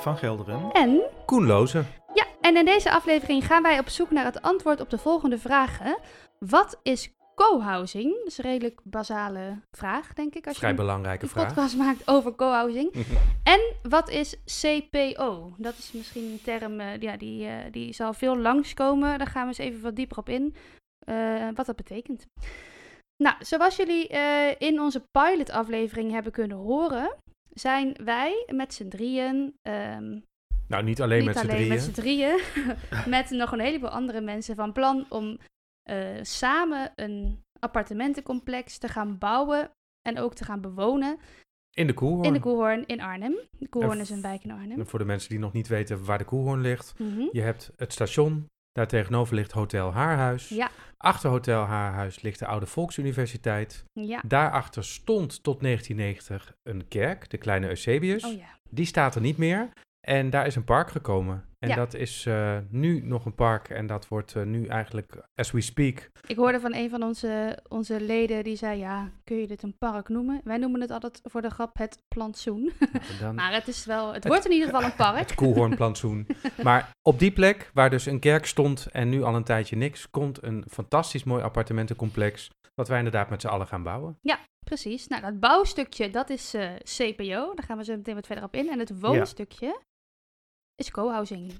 van Gelderen. En... Koen Lozen. Ja, en in deze aflevering gaan wij op zoek naar het antwoord op de volgende vragen. Wat is co-housing? Dat is een redelijk basale vraag, denk ik. Als Vrij je belangrijke een vraag. podcast maakt over co-housing. En wat is CPO? Dat is misschien een term eh, ja, die, eh, die zal veel langskomen. Daar gaan we eens even wat dieper op in. eh, wat dat betekent. Nou, zoals jullie eh, in onze pilot-aflevering hebben kunnen horen, zijn wij met z'n drieën. ehm, Nou, niet alleen niet met z'n drieën. met z'n drieën, met nog een heleboel andere mensen van plan om eh, samen een appartementencomplex te gaan bouwen en ook te gaan bewonen In de Koehoorn. in de Koehoorn in Arnhem. De Koehoorn En is een wijk in Arnhem. En voor de mensen die nog niet weten waar de Koehoorn ligt. Mhm. Je hebt het station. Daar tegenover ligt Hotel Haarhuis. Ja, Achter Hotel Haarhuis ligt de Oude Volksuniversiteit. ja. Daarachter stond tot 1990 een kerk, de Kleine Eusebius. Oh ja. Die staat er niet meer. En daar is een park gekomen. En Ja. dat is eh, nu nog een park. En dat wordt eh, nu eigenlijk, as we speak, Ik hoorde van een van onze, onze leden die zei: Ja, kun je dit een park noemen? Wij noemen het altijd voor de grap het plantsoen. nou, dan maar het is wel, het wordt in ieder geval een park. het Koehoornplantsoen. maar op die plek, waar dus een kerk stond en nu al een tijdje niks, komt een fantastisch mooi appartementencomplex. Wat wij inderdaad met z'n allen gaan bouwen. Precies. Nou, dat bouwstukje, dat is eh, CPO. Daar gaan we zo meteen wat verder op in. En het woonstukje is co-housing.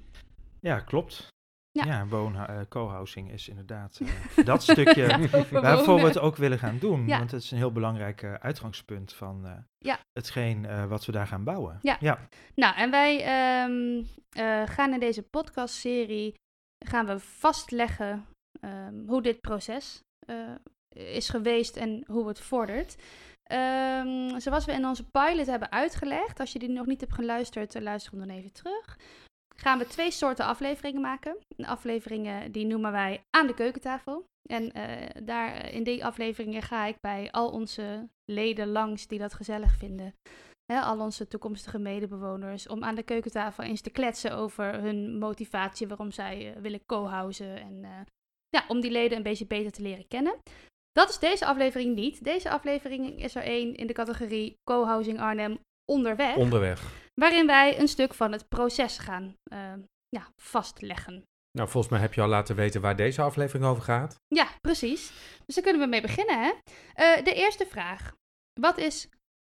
Ja, klopt. Ja. Ja, woon, eh, co-housing is inderdaad eh, dat stukje waarvoor we het ook willen gaan doen. Ja. Want het is een heel belangrijk eh, uitgangspunt van Ja. hetgeen wat we daar gaan bouwen. Ja. ja. Nou, en wij ehm, eh, gaan in deze podcastserie gaan we vastleggen ehm, hoe dit proces is geweest en hoe het vordert. Ehm, zoals we in onze pilot hebben uitgelegd, als je die nog niet hebt geluisterd, eh, luister hem dan even terug. Gaan we twee soorten afleveringen maken. Afleveringen die noemen wij aan de keukentafel. En eh, daar, in die afleveringen ga ik bij al onze leden langs die dat gezellig vinden al onze toekomstige medebewoners, om aan de keukentafel eens te kletsen over hun motivatie, waarom zij eh, willen co-housen en ja, om die leden een beetje beter te leren kennen. Dat is deze aflevering niet. Deze aflevering is er één in de categorie co-housing Arnhem onderweg, Onderweg. waarin wij een stuk van het proces gaan eh, ja, vastleggen. Nou, volgens mij heb je al laten weten waar deze aflevering over gaat. Ja, precies. Dus daar kunnen we mee beginnen. Hè? Eh, de eerste vraag. Wat is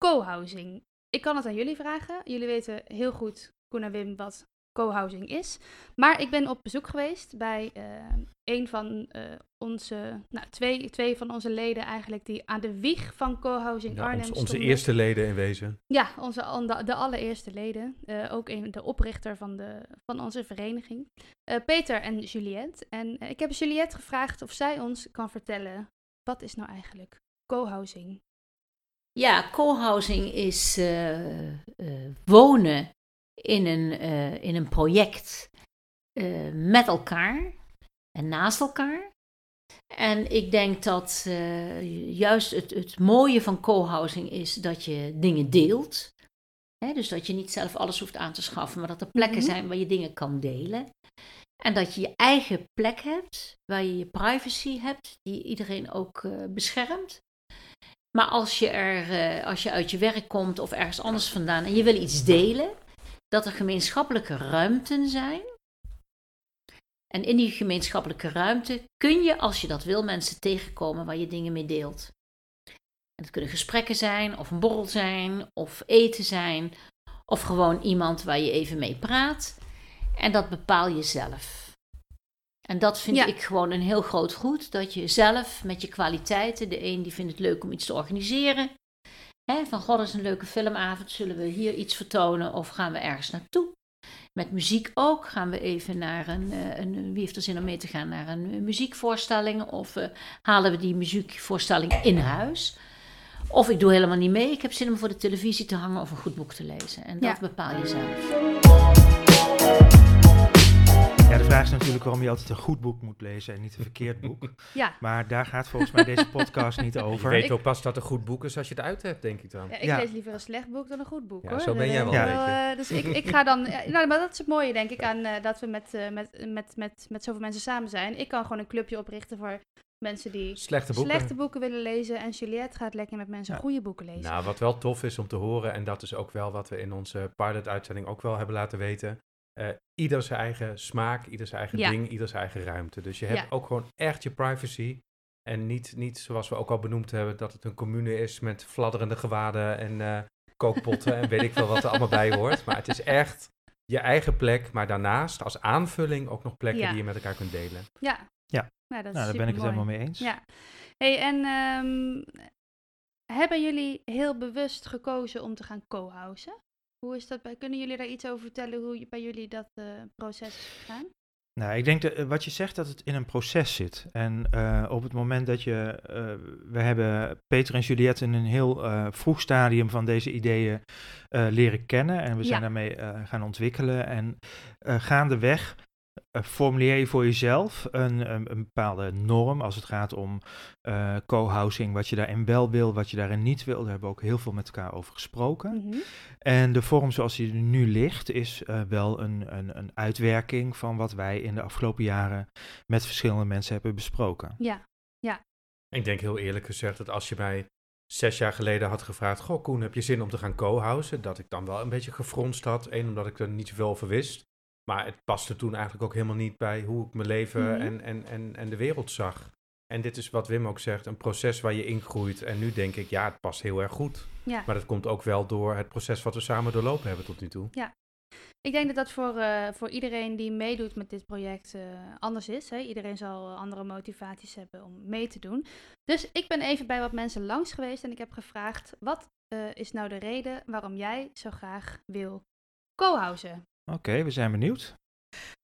co-housing? Ik kan het aan jullie vragen. Jullie weten heel goed, Koen en Wim, wat co-housing is. Maar ik ben op bezoek geweest bij eh, een van eh, onze, nou, twee, twee van onze leden eigenlijk, die aan de wieg van co-housing Ja, Arnhem ons- onze stonden. eerste leden in wezen. Ja, onze, de, de allereerste leden. Eh, ook een, de oprichter van, de, van onze vereniging. Eh, Peter en Juliette. En ik heb Juliette gevraagd of zij ons kan vertellen, wat is nou eigenlijk co-housing? Ja, co-housing is eh, eh, wonen in een, eh, in een project eh, met elkaar en naast elkaar. En ik denk dat eh, juist het, het mooie van co-housing is dat je dingen deelt. Hè, dus dat je niet zelf alles hoeft aan te schaffen, maar dat er plekken Mhm. zijn waar je dingen kan delen. En dat je je eigen plek hebt, waar je je privacy hebt, die iedereen ook beschermt. Maar als je, er, als je uit je werk komt of ergens anders vandaan en je wil iets delen, dat er gemeenschappelijke ruimten zijn. En in die gemeenschappelijke ruimte kun je, als je dat wil, mensen tegenkomen waar je dingen mee deelt. En het kunnen gesprekken zijn, of een borrel zijn, of eten zijn, of gewoon iemand waar je even mee praat. En dat bepaal je zelf. En dat vind Ja. ik gewoon een heel groot goed. Dat je zelf met je kwaliteiten, de een die vindt het leuk om iets te organiseren. Van god, is een leuke filmavond, zullen we hier iets vertonen of gaan we ergens naartoe? Met muziek ook. Gaan we even naar een, eh, een wie heeft er zin om mee te gaan naar een muziekvoorstelling? Of eh, halen we die muziekvoorstelling in huis? Of ik doe helemaal niet mee. Ik heb zin om voor de televisie te hangen of een goed boek te lezen. En dat Ja. bepaal je zelf. Ja, de vraag is natuurlijk waarom je altijd een goed boek moet lezen en niet een verkeerd boek. Ja, Maar daar gaat volgens mij deze podcast niet Je over. weet Ik- ook pas dat het een goed boek is als je het uit hebt, denk ik dan. ja ik Ja. lees liever een slecht boek dan een goed boek Ja, hoor. zo ben jij weet wel beetje. eh, dus ik, ik ga dan, ja, nou, maar dat is het mooie denk ik aan eh, dat we met, eh, met, met, met, met zoveel mensen samen zijn. Ik kan gewoon een clubje oprichten voor mensen die Slechte boeken. slechte boeken willen lezen. En Juliette gaat lekker met mensen Ja. goede boeken lezen. Nou, wat wel tof is om te horen, en dat is ook wel wat we in onze pilot-uitzending ook wel hebben laten weten. Eh, ieder zijn eigen smaak, ieder zijn eigen Ja. ding, ieder zijn eigen ruimte. Dus je hebt Ja. ook gewoon echt je privacy. En niet, niet zoals we ook al benoemd hebben, dat het een commune is met fladderende gewaden en eh, kookpotten en weet ik veel wat er allemaal bij hoort. Maar het is echt je eigen plek, maar daarnaast als aanvulling ook nog plekken Ja. die je met elkaar kunt delen. Ja. Ja. Nou, dat Nou, daar ben ik het helemaal mee eens. Ja. Hey, en ehm, hebben jullie heel bewust gekozen om te gaan co-housen? Hoe is dat bij? Kunnen jullie daar iets over vertellen hoe bij jullie dat eh, proces is gegaan? Nou, ik denk dat eh, wat je zegt dat het in een proces zit. En eh, op het moment dat je. we hebben Peter en Juliette in een heel vroeg stadium van deze ideeën leren kennen. En we zijn Ja. daarmee gaan ontwikkelen. En gaandeweg formuleer je voor jezelf een, een, een bepaalde norm als het gaat om eh, co-housing. Wat je daarin wel wil, wat je daarin niet wil. Daar hebben we ook heel veel met elkaar over gesproken. Mhm. En de vorm zoals die er nu ligt, is eh, wel een, een, een uitwerking van wat wij in de afgelopen jaren met verschillende mensen hebben besproken. Ja, Ik denk heel eerlijk gezegd dat als je mij zes jaar geleden had gevraagd: Goh, Koen, heb je zin om te gaan co-housen? Dat ik dan wel een beetje gefronst had. Eén, omdat ik er niet zoveel over wist. Maar het paste toen eigenlijk ook helemaal niet bij hoe ik mijn leven Mhm. en, en, en, en de wereld zag. En dit is wat Wim ook zegt: een proces waar je ingroeit. En nu denk ik, ja, het past heel erg goed. ja. Maar dat komt ook wel door het proces wat we samen doorlopen hebben tot nu toe. Ik denk dat dat voor, eh, voor iedereen die meedoet met dit project eh, anders is. Hè? Iedereen zal andere motivaties hebben om mee te doen. Dus ik ben even bij wat mensen langs geweest en ik heb gevraagd: wat eh, is nou de reden waarom jij zo graag wil co-housen? Oké, we zijn benieuwd.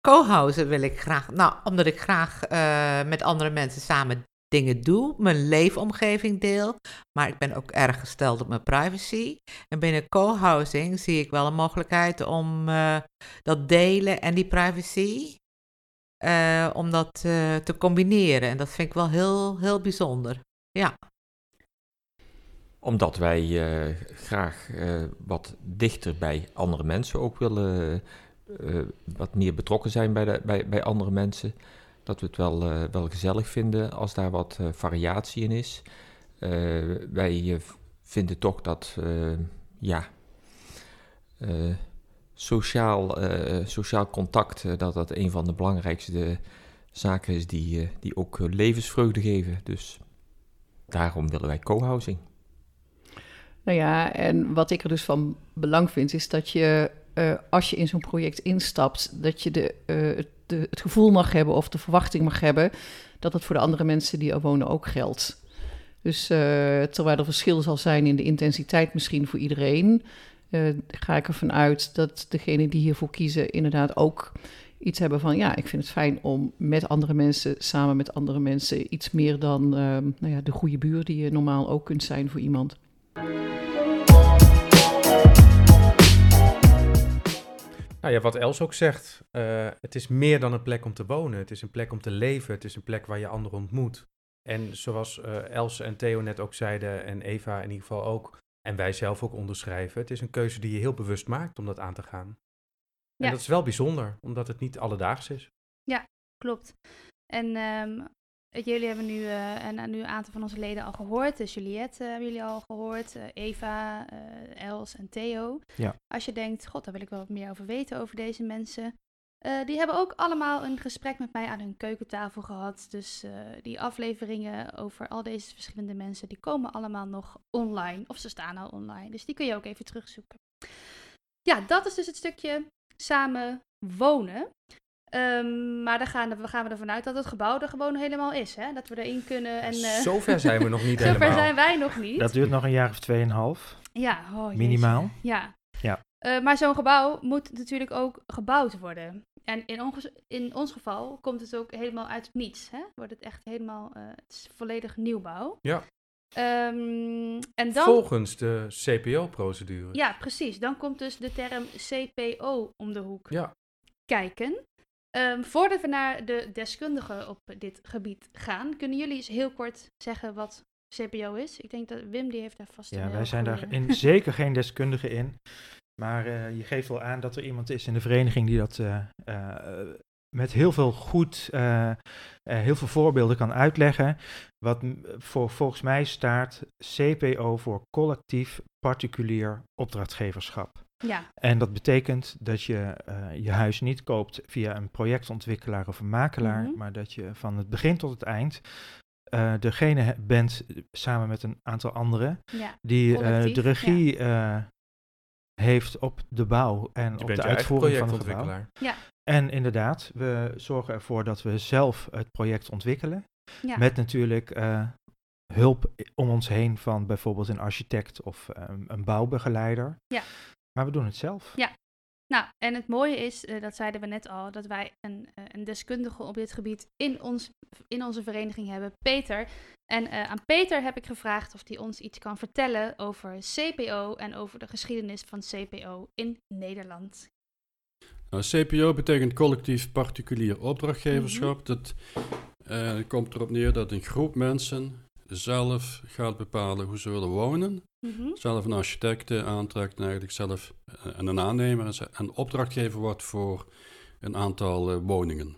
Co-housen wil ik graag, nou, omdat ik graag eh, met andere mensen samen dingen doe, mijn leefomgeving deel, maar ik ben ook erg gesteld op mijn privacy. En binnen co-housing zie ik wel een mogelijkheid om eh, dat delen en die privacy, eh, om dat te combineren. En dat vind ik wel heel, heel bijzonder. Ja. Omdat wij eh, graag eh, wat dichter bij andere mensen ook willen, eh, wat meer betrokken zijn bij, de, bij, bij andere mensen. Dat we het wel, wel gezellig vinden als daar wat variatie in is. Wij vinden toch dat, ja, sociaal, sociaal contact, dat dat een van de belangrijkste zaken is die, die ook levensvreugde geven. Dus daarom willen wij co-housing. Nou ja, en wat ik er dus van belang vind, is dat je, eh, als je in zo'n project instapt, dat je de, eh, het, de, het gevoel mag hebben of de verwachting mag hebben dat het voor de andere mensen die er wonen ook geldt. Dus eh, terwijl er verschil zal zijn in de intensiteit misschien voor iedereen, ga ik ervan uit dat degenen die hiervoor kiezen inderdaad ook iets hebben van, ja, ik vind het fijn om met andere mensen, samen met andere mensen, iets meer dan eh, nou ja, de goede buur die je normaal ook kunt zijn voor iemand. Nou ja, wat Els ook zegt, eh, het is meer dan een plek om te wonen. Het is een plek om te leven. Het is een plek waar je anderen ontmoet. En zoals eh, Els en Theo net ook zeiden, en Eva in ieder geval ook, en wij zelf ook onderschrijven, het is een keuze die je heel bewust maakt om dat aan te gaan. En Ja. dat is wel bijzonder, omdat het niet alledaags is. Klopt. En ehm, jullie hebben nu, eh, en, nu een aantal van onze leden al gehoord. Dus Juliette eh, hebben jullie al gehoord. eh, Eva, eh, Els en Theo. Ja. Als je denkt, god, daar wil ik wel wat meer over weten over deze mensen. Eh, die hebben ook allemaal een gesprek met mij aan hun keukentafel gehad. Dus eh, die afleveringen over al deze verschillende mensen, die komen allemaal nog online. Of ze staan al online. Dus die kun je ook even terugzoeken. Ja, dat is dus het stukje samen wonen. Ehm, maar dan gaan, we gaan we ervan uit dat het gebouw er gewoon helemaal is. Hè? Dat we erin kunnen. En, eh, Zover zijn we nog niet zover helemaal. zijn wij nog niet. Dat duurt nog een jaar of tweeënhalf. Ja, oh, jeetje. Minimaal. Ja. Ja. Eh, maar zo'n gebouw moet natuurlijk ook gebouwd worden. En in, onge- in ons geval komt het ook helemaal uit niets. Hè? Wordt het echt helemaal, eh, het is volledig nieuwbouw. Ja. Ehm, en dan, Volgens de CPO-procedure. ja, precies. Dan komt dus de term CPO om de hoek Ja. kijken. Ehm, voordat we naar de deskundigen op dit gebied gaan, kunnen jullie eens heel kort zeggen wat CPO is? Ik denk dat Wim die heeft daar vast Ja, heel wij zijn daar in, zeker geen deskundige in. Maar eh, je geeft wel aan dat er iemand is in de vereniging die dat eh, eh, met heel veel goed, eh, eh, heel veel voorbeelden kan uitleggen. Wat voor volgens mij staat CPO voor collectief particulier opdrachtgeverschap. Ja, En dat betekent dat je eh, je huis niet koopt via een projectontwikkelaar of een makelaar, Mhm. maar dat je van het begin tot het eind eh, degene bent, samen met een aantal anderen, ja. die eh, de regie eh, heeft op de bouw en Je op bent de uitvoering van het gebouw. projectontwikkelaar. En inderdaad, we zorgen ervoor dat we zelf het project ontwikkelen. ja. Met natuurlijk eh, hulp om ons heen van bijvoorbeeld een architect of een bouwbegeleider. Ja. Maar we doen het zelf. Ja. Nou, en het mooie is, eh, dat zeiden we net al, dat wij een, eh, een deskundige op dit gebied in, ons, in onze vereniging hebben, Peter. En eh, aan Peter heb ik gevraagd of hij ons iets kan vertellen over CPO en over de geschiedenis van CPO in Nederland. Nou, CPO betekent collectief particulier opdrachtgeverschap. Mhm. Dat eh, komt erop neer dat een groep mensen zelf gaat bepalen hoe ze willen wonen. Mhm. Zelf een architect eh, aantrekt en eigenlijk zelf eh, en een aannemer en opdrachtgever wordt voor een aantal eh, woningen.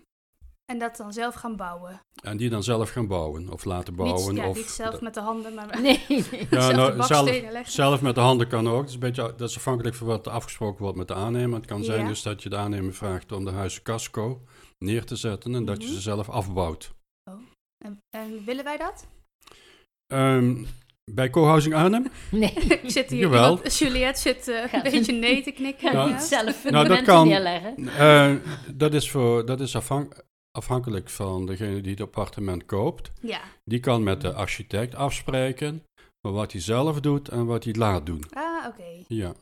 En dat dan zelf gaan bouwen. En die dan zelf gaan bouwen of laten bouwen. niet, ja, of niet zelf met de handen, maar Nee, nee. Ja, zelf nou, leggen. Zelf met de handen kan ook. Dat is, een beetje, dat is afhankelijk van wat er afgesproken wordt met de aannemer. Het kan zijn Ja. dus dat je de aannemer vraagt om de huizen casco neer te zetten en dat je Mhm. ze zelf afbouwt. En, en willen wij dat? Ehm, bij Co-housing Arnhem? nee. Ik zit hier, Jawel. iemand- Juliette zit eh, een beetje nee te knikken. Nou, ja. zelf dat fundamenten kan. neerleggen. Eh, dat is, voor, dat is afhank- afhankelijk van degene die het appartement koopt. ja. Die kan met de architect afspreken van wat hij zelf doet en wat hij laat doen. Ah, oké. Ja,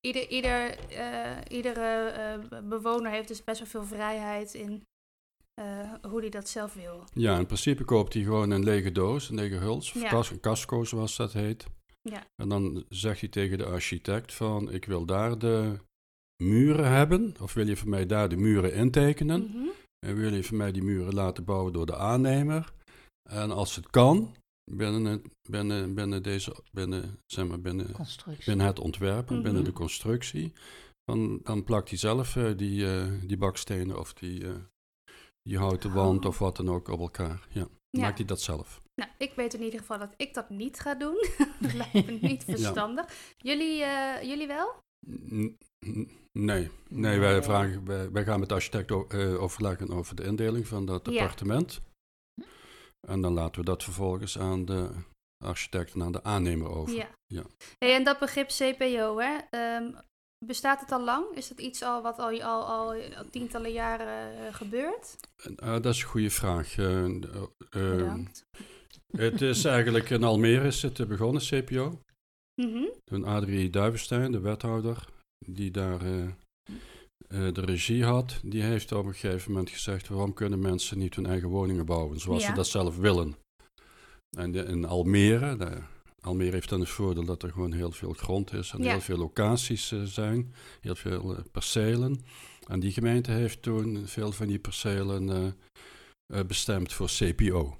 Ieder, ieder, eh, iedere eh, bewoner heeft dus best wel veel vrijheid in eh, hoe hij dat zelf wil. ja in principe koopt hij gewoon een lege doos, een lege huls, of Ja. kas- een casco zoals dat heet. Ja. En dan zegt hij tegen de architect van, ik wil daar de muren hebben, of wil je voor mij daar de muren intekenen? Mhm. En wil je voor mij die muren laten bouwen door de aannemer? En als het kan, binnen, het, binnen, binnen, deze, binnen, zeg maar, binnen, binnen het ontwerp en binnen Mhm. de constructie, dan, dan plakt hij zelf eh, die, eh, die bakstenen of die, eh, die houten wand of wat dan ook op elkaar. Ja, Ja. maakt hij dat zelf. Nou, ik weet in ieder geval dat ik dat niet ga doen. dat lijkt me niet verstandig. Jullie, eh, jullie wel? N- Nee, nee wij, vragen, wij, wij gaan met de architect eh, overleggen over de indeling van dat Ja. appartement. En dan laten we dat vervolgens aan de architect en aan de aannemer over. Ja. Ja. Hey, en dat begrip CPO, hè? ehm, bestaat het al lang? Is dat iets al wat al, al, al, al tientallen jaren eh, gebeurt? En, eh, dat is een goede vraag. Eh, eh, eh, Bedankt. het is eigenlijk in Almere is het begonnen, CPO. Mhm. Toen Adrie Duivenstein, de wethouder, die daar eh, eh, de regie had, die heeft op een gegeven moment gezegd: waarom kunnen mensen niet hun eigen woningen bouwen zoals Ja. ze dat zelf willen? En in Almere, de, Almere heeft dan het voordeel dat er gewoon heel veel grond is en Ja. heel veel locaties eh, zijn, heel veel eh, percelen. En die gemeente heeft toen veel van die percelen eh, bestemd voor CPO.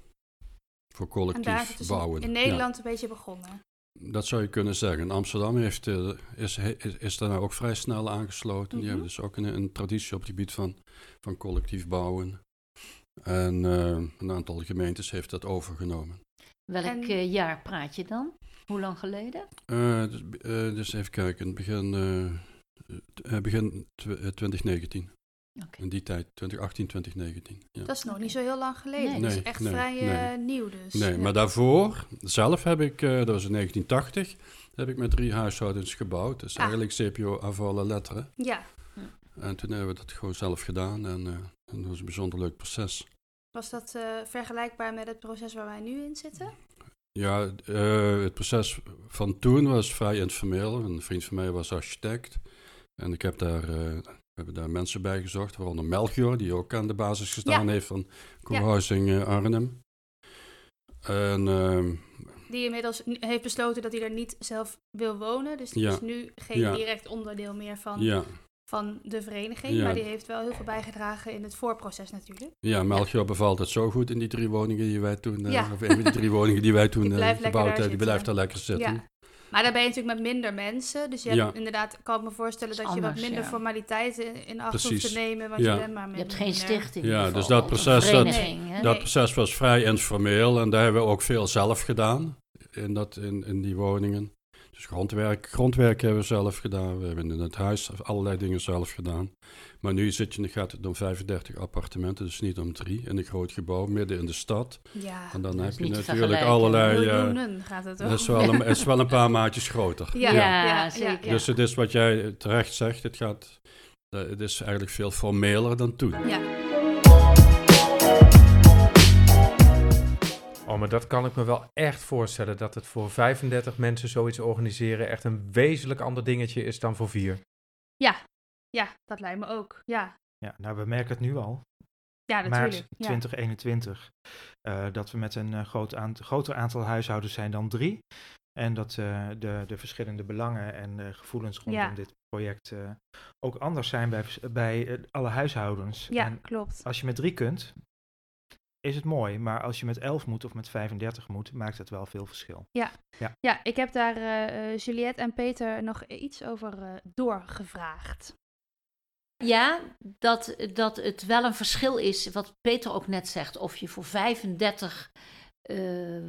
Voor En collectief daar is het dus bouwen. in Ja. Nederland een beetje begonnen. Dat zou je kunnen zeggen. Amsterdam heeft, is, is, is daarna ook vrij snel aangesloten. Die Mhm. hebben dus ook een, een traditie op het gebied van, van collectief bouwen. En een aantal gemeentes heeft dat overgenomen. Welk En- eh, jaar praat je dan? Hoe lang geleden? Eh, dus, eh, dus even kijken, begin, eh, eh, begin tw- eh, 2019. Oké. In die tijd, 2018, 2019. Ja. Dat is nog niet zo heel lang geleden. Nee. Dat is echt nee, vrij nee. eh, nieuw dus. Nee, Ja. maar daarvoor, zelf heb ik, eh, dat was in 1980, heb ik met drie huishoudens gebouwd. Dus Ah. eigenlijk CPO afvallen letteren. Ja, En toen hebben we dat gewoon zelf gedaan en, eh, en dat was een bijzonder leuk proces. Was dat eh, vergelijkbaar met het proces waar wij nu in zitten? Ja, eh, het proces van toen was vrij informeel. Een vriend van mij was architect. En ik heb daar, hebben daar mensen bij gezocht, waaronder Melchior, die ook aan de basis gestaan Ja. heeft van Co-housing Arnhem. En ehm, Die inmiddels heeft besloten dat hij er niet zelf wil wonen. Dus die Ja. is nu geen direct onderdeel meer van ja, van de vereniging. Ja. Maar die heeft wel heel veel bijgedragen in het voorproces natuurlijk. Ja, Melchior bevalt het zo goed in die drie woningen die wij toen, eh, Ja. of een van die drie woningen die wij toen lekker gebouwd hebben. Die blijft daar lekker zitten. Ja. Maar daar ben je natuurlijk met minder mensen. Dus je hebt Ja. inderdaad, kan ik me voorstellen dat je wat minder ja. formaliteiten in acht hoeft te nemen. Want Ja. je bent maar Je met hebt geen stichting. Ja, dus dat proces, dat-? Dat proces was vrij informeel en daar hebben we ook veel zelf gedaan in, dat, in, in die woningen. Dus grondwerk, grondwerk hebben we zelf gedaan. We hebben in het huis allerlei dingen zelf gedaan. Maar nu zit je, gaat het om 35 appartementen, dus niet om drie, in een groot gebouw midden in de stad. Ja, En dan heb je natuurlijk allerlei... eh, miljoenen gaat het is wel, een, is wel een paar maatjes groter. Ja, Ja, ja, zeker. Dus het is wat jij terecht zegt, het, gaat, eh, het is eigenlijk veel formeler dan toen. Ja. Oh, maar dat kan ik me wel echt voorstellen. Dat het voor 35 mensen zoiets organiseren echt een wezenlijk ander dingetje is dan voor vier. ja, dat lijkt me ook. Ja, Ja, nou, we merken het nu al. ja maart natuurlijk. Ja. 2021. eh, dat we met een eh, groot aant- groter aantal huishoudens zijn dan drie. En dat eh, de, de verschillende belangen en eh, gevoelens rondom Ja. dit project eh, ook anders zijn bij, bij alle huishoudens. Ja, En klopt. als je met drie kunt, is het mooi. Maar als je met elf moet of met 35 moet, maakt het wel veel verschil. Ja, ik heb daar eh, Juliette en Peter nog iets over eh, doorgevraagd. Ja, dat, dat het wel een verschil is, wat Peter ook net zegt, of je voor 35 eh,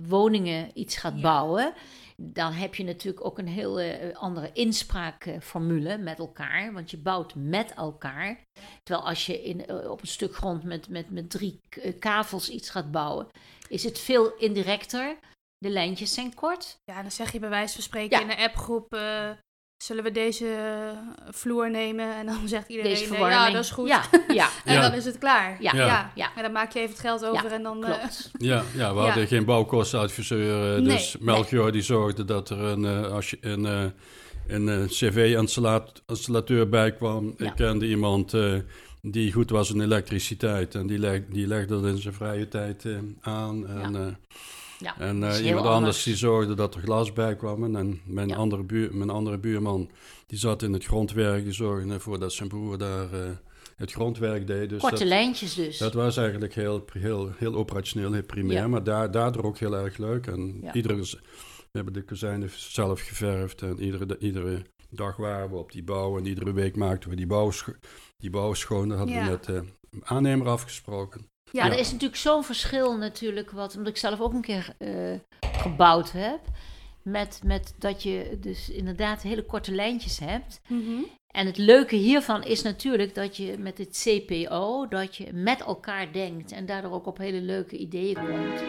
woningen iets gaat Ja. bouwen. Dan heb je natuurlijk ook een heel eh, andere inspraakformule met elkaar, want je bouwt met elkaar. Terwijl als je in, eh, op een stuk grond met, met, met drie kavels iets gaat bouwen, is het veel indirecter. De lijntjes zijn kort. Ja, dan zeg je bij wijze van spreken Ja. in een appgroep... zullen we deze vloer nemen? En dan zegt iedereen, Deze eh, ja, dat is goed. Ja, ja, en Ja. dan is het klaar. ja, Ja. ja, ja, En dan maak je even het geld over en dan... eh, klopt. Ja, ja we Ja. hadden geen bouwkostenadviseur. eh, Nee, dus Melchior die zorgde dat er een, eh, als je een, eh, een eh, cv-installateur bij kwam. Ja. Ik kende iemand eh, die goed was in elektriciteit. En die, leg, die legde dat in zijn vrije tijd eh, aan. En, Ja. en eh, iemand anders. anders die zorgde dat er glas bij kwam. En mijn, Ja. andere, buur, mijn andere buurman die zat in het grondwerk. Die zorgde ervoor dat zijn broer daar eh, het grondwerk deed. Dus Korte dat, lijntjes dus. dat was eigenlijk heel, heel, heel operationeel, heel primair, Ja. maar daar, daardoor ook heel erg leuk. En iedere, we hebben de kozijnen zelf geverfd en iedere, iedere dag waren we op die bouw en iedere week maakten we die bouw, die bouw schoon. Dat hadden we met de aannemer afgesproken. Ja, er is natuurlijk zo'n verschil natuurlijk, wat, omdat ik zelf ook een keer eh, gebouwd heb, met, met dat je dus inderdaad hele korte lijntjes hebt. Mhm. En het leuke hiervan is natuurlijk dat je met het CPO, dat je met elkaar denkt en daardoor ook op hele leuke ideeën komt.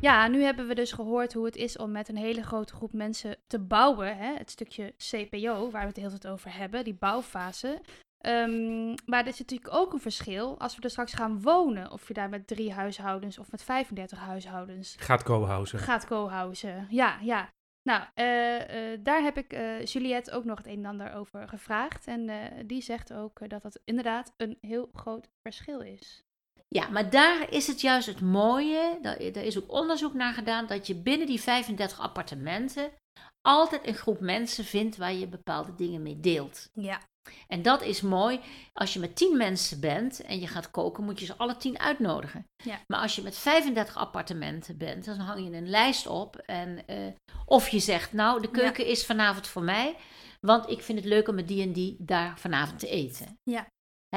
Ja, nu hebben we dus gehoord hoe het is om met een hele grote groep mensen te bouwen. Hè? Het stukje CPO, waar we het hele tijd over hebben, die bouwfase. Ehm, maar er is natuurlijk ook een verschil als we er straks gaan wonen. Of je daar met drie huishoudens of met 35 huishoudens Gaat co-housen. gaat co-housen. Ja, ja. Nou, eh, eh, daar heb ik eh, Juliette ook nog het een en ander over gevraagd. En eh, die zegt ook dat dat inderdaad een heel groot verschil is. Ja, maar daar is het juist het mooie, daar, daar is ook onderzoek naar gedaan, dat je binnen die 35 appartementen altijd een groep mensen vindt waar je bepaalde dingen mee deelt. Ja. En dat is mooi. Als je met 10 mensen bent en je gaat koken, moet je ze alle 10 uitnodigen. Ja. Maar als je met 35 appartementen bent, dan hang je een lijst op. En, eh, of je zegt, nou, de keuken is vanavond voor mij, want ik vind het leuk om met die en die daar vanavond te eten. Ja.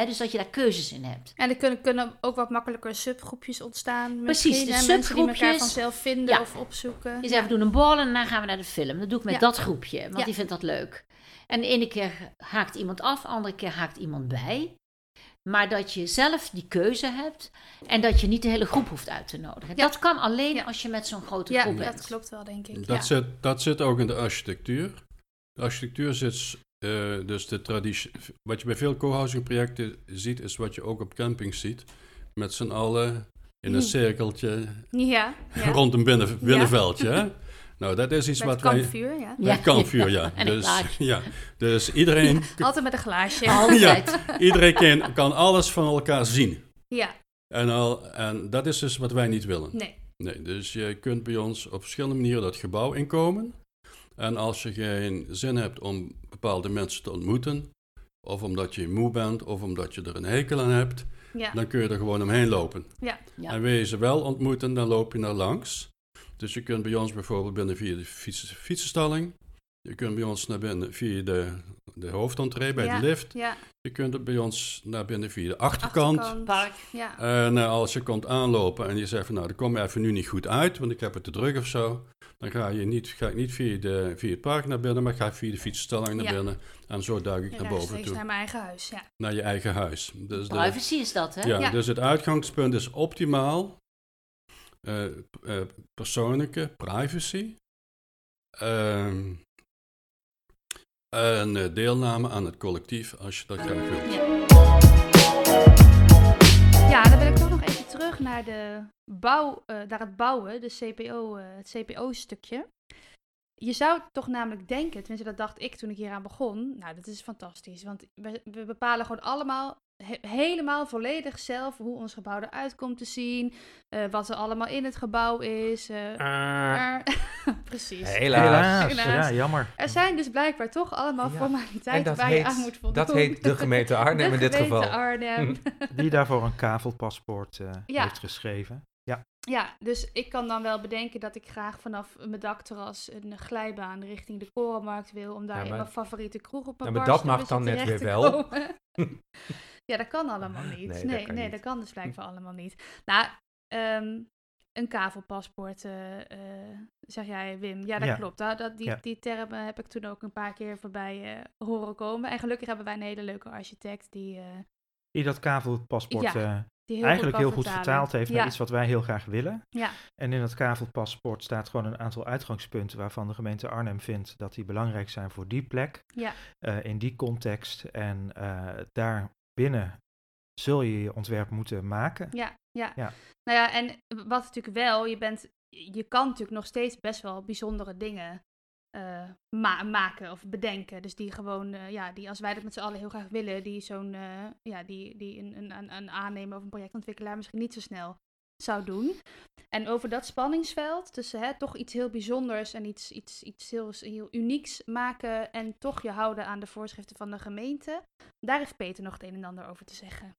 Dus dat je daar keuzes in hebt. En er kunnen, kunnen ook wat makkelijker subgroepjes ontstaan. Precies, de Mensen die elkaar subgroepjes. vanzelf vinden Ja. of opzoeken. Je zegt, we doen een borrel en daarna gaan we naar de film. Dat doe ik met dat groepje, want die vindt dat leuk. En de ene keer haakt iemand af, de andere keer haakt iemand bij. Maar dat je zelf die keuze hebt en dat je niet de hele groep hoeft uit te nodigen. Ja. Dat kan alleen Ja. als je met zo'n grote Ja, groep bent. dat klopt wel, denk ik. Dat, ja. zit, dat zit ook in de architectuur. De architectuur zit, eh, dus de traditie. Wat je bij veel co-housing projecten ziet, is wat je ook op campings ziet. Met z'n allen in een Hmm. cirkeltje Ja, ja. rond een binnen, binnenveldje. hè? Nou, dat is iets Met wat wij. kampvuur, ja. Bij kampvuur, ja. Een dus, ja. dus iedereen, Altijd met een glaasje. Altijd. iedereen kan, kan alles van elkaar zien. Ja, En, al, en dat is dus wat wij niet willen. nee. Nee, dus je kunt bij ons op verschillende manieren dat gebouw inkomen. En als je geen zin hebt om bepaalde mensen te ontmoeten, of omdat je moe bent, of omdat je er een hekel aan hebt, Ja. dan kun je er gewoon omheen lopen. Ja. Ja. En wil je ze wel ontmoeten, dan loop je naar langs. Dus je kunt bij ons bijvoorbeeld binnen via de fiets, fietsenstalling. Je kunt bij ons naar binnen via de, de hoofdentree bij Ja. de lift. Ja. Je kunt bij ons naar binnen via de achterkant. Achterkant. Park. Ja. En eh, als je komt aanlopen en je zegt van nou, dat komt even nu niet goed uit, want ik heb het te druk of zo. Dan ga, je niet, ga ik niet via, de, via het park naar binnen, maar ga ik via de fietsenstalling naar Ja. binnen. En zo duik ik naar boven toe, naar mijn eigen huis. Ja. naar je eigen huis. Dus, de, Privacy is dat, hè? ja, Ja. dus het uitgangspunt is optimaal. Eh, eh, persoonlijke privacy. Ehm, en eh, deelname aan het collectief als je dat graag wilt. Ja, dan wil ik toch nog even terug naar, de bouw, naar het bouwen, de CPO, het CPO-stukje. Je zou toch namelijk denken, tenminste dat dacht ik toen ik hier aan begon, nou dat is fantastisch, want we bepalen gewoon allemaal he- helemaal volledig zelf hoe ons gebouw eruit komt te zien, eh, wat er allemaal in het gebouw is. eh, er- precies. Helaas. Helaas. Helaas. Ja, jammer. Er zijn dus blijkbaar toch allemaal Ja, formaliteiten waar je aan moet voldoen. Dat heet de gemeente Arnhem De in dit gemeente geval. Arnhem. Die daarvoor een kavelpaspoort eh, Ja. heeft geschreven. Ja, dus ik kan dan wel bedenken dat ik graag vanaf mijn dakterras een glijbaan richting de Korenmarkt wil. Om daar Ja, in mijn favoriete kroeg op mijn Ja, maar dat mag dan net weer wel. ja, dat kan allemaal niet. Nee, Nee, dat nee, kan niet. dat kan dus blijkbaar allemaal niet. Nou, ehm, een kavelpaspoort, eh, eh, zeg jij Wim. Ja, dat Ja. klopt. Dat, dat, die, Ja. die termen heb ik toen ook een paar keer voorbij eh, horen komen. En gelukkig hebben wij een hele leuke architect die, eh, die dat kavelpaspoort Ja, eh, die heel eigenlijk goed heel goed vertalen. vertaald heeft naar Ja, iets wat wij heel graag willen. ja, En in dat kavelpaspoort staat gewoon een aantal uitgangspunten waarvan de gemeente Arnhem vindt dat die belangrijk zijn voor die plek, ja, eh, in die context. En eh daar binnen zul je je ontwerp moeten maken. Ja, ja. Ja. Nou ja, en wat natuurlijk wel, je bent, je kan natuurlijk nog steeds best wel bijzondere dingen ma- maken of bedenken. Dus die gewoon, eh, ja, die als wij dat met z'n allen heel graag willen, die zo'n, eh, ja, die, die een, een, een, aannemer of een projectontwikkelaar misschien niet zo snel zou doen. En over dat spanningsveld tussen hè, toch iets heel bijzonders en iets, iets, iets heel, heel unieks maken en toch je houden aan de voorschriften van de gemeente, daar heeft Peter nog het een en ander over te zeggen.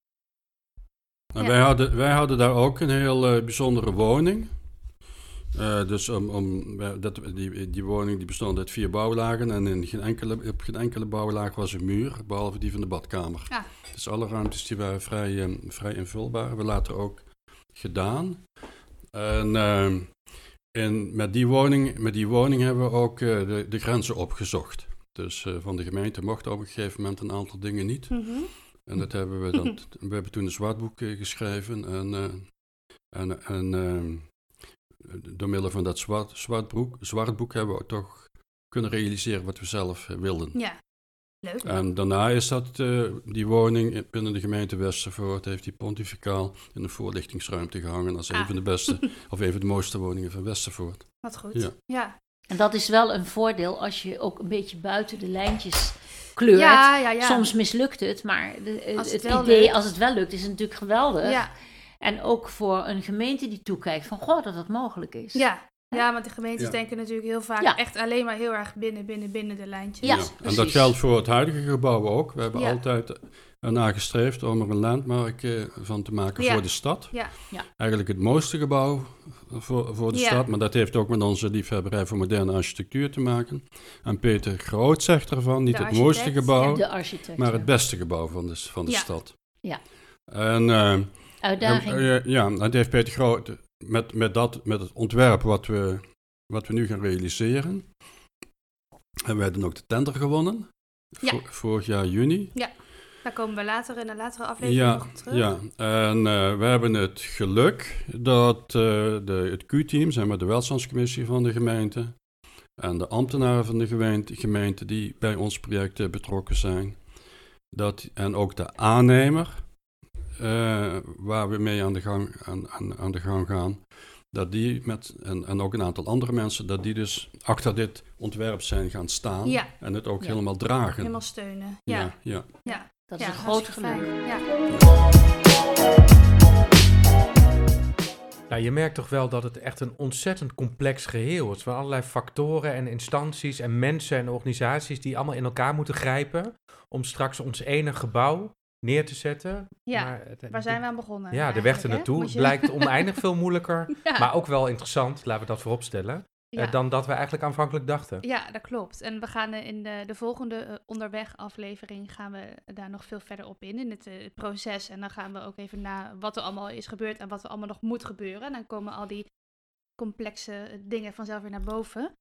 Nou, Ja. wij, hadden, wij hadden daar ook een heel bijzondere woning. Eh, dus om, dat, die, die woning die bestond uit vier bouwlagen en in geen enkele, op geen enkele bouwlaag was een muur, behalve die van de badkamer. Ah. Dus alle ruimtes die waren vrij, eh, vrij invulbaar. We later ook gedaan. En, eh, en met, die woning, met die woning hebben we ook eh, de, de grenzen opgezocht. Dus eh, van de gemeente mochten op een gegeven moment een aantal dingen niet. Mhm. En dat hebben we dan. we hebben toen een zwartboek geschreven. En, en, en eh, door middel van dat zwart, zwartboek, zwartboek hebben we toch kunnen realiseren wat we zelf eh, wilden. Ja, leuk. En daarna is dat eh, die woning binnen de gemeente Westervoort, heeft die pontificaal in de voorlichtingsruimte gehangen als een Ah. van de beste of een van de mooiste woningen van Westervoort. Wat goed. Ja. Ja, En dat is wel een voordeel als je ook een beetje buiten de lijntjes kleurt. ja, ja. ja. Soms mislukt het, maar de- Als het, idee lukt. als het wel lukt is natuurlijk geweldig. Ja, En ook voor een gemeente die toekijkt van goh, dat dat mogelijk is. ja. ja, want de gemeentes Ja. denken natuurlijk heel vaak Ja. echt alleen maar heel erg binnen, binnen, binnen de lijntjes. Ja, En dat geldt voor het huidige gebouw ook. We hebben Ja. altijd ernaar gestreefd om er een landmark eh, van te maken Ja. voor de stad. Ja. Ja. Eigenlijk het mooiste gebouw voor, voor de Ja. stad, maar dat heeft ook met onze liefhebberij voor moderne architectuur te maken. En Peter Groot zegt ervan, niet het mooiste gebouw, maar het beste gebouw van de, van de Ja. stad. Ja. En eh, Uitdaging. eh, ja, dat heeft Peter Groot met, met, dat, met het ontwerp wat we, wat we nu gaan realiseren. Hebben wij dan ook de tender gewonnen. Ja. Vo- vorig jaar juni. Daar komen we later in een latere aflevering Ja, nog terug. ja, en eh, we hebben het geluk dat eh, de, het Q-team, zeg maar de welstandscommissie van de gemeente, en de ambtenaren van de gemeente, gemeente die bij ons project betrokken zijn, dat, en ook de aannemer, eh, waar we mee aan de gang, aan, aan, aan de gang gaan, dat die met, en, en ook een aantal andere mensen, dat die dus achter dit ontwerp zijn gaan staan Ja. en het ook Ja. helemaal dragen. Helemaal steunen. Ja, ja, ja. ja. dat is ja, een groot geluk. Nou, je merkt toch wel dat het echt een ontzettend complex geheel is. Van allerlei factoren en instanties en mensen en organisaties die allemaal in elkaar moeten grijpen. Om straks ons ene gebouw neer te zetten. Ja, Maar het- Waar zijn we aan begonnen? Ja, de weg ernaartoe je- blijkt oneindig veel moeilijker. ja. Maar ook wel interessant, laten we dat voorop stellen. ja. eh, dan dat we eigenlijk aanvankelijk dachten. Ja, dat klopt. En we gaan eh, in de, de volgende eh, onderweg aflevering gaan we daar nog veel verder op in, in het, eh, het proces. En dan gaan we ook even na wat er allemaal is gebeurd en wat er allemaal nog moet gebeuren. En dan komen al die complexe eh, dingen vanzelf weer naar boven.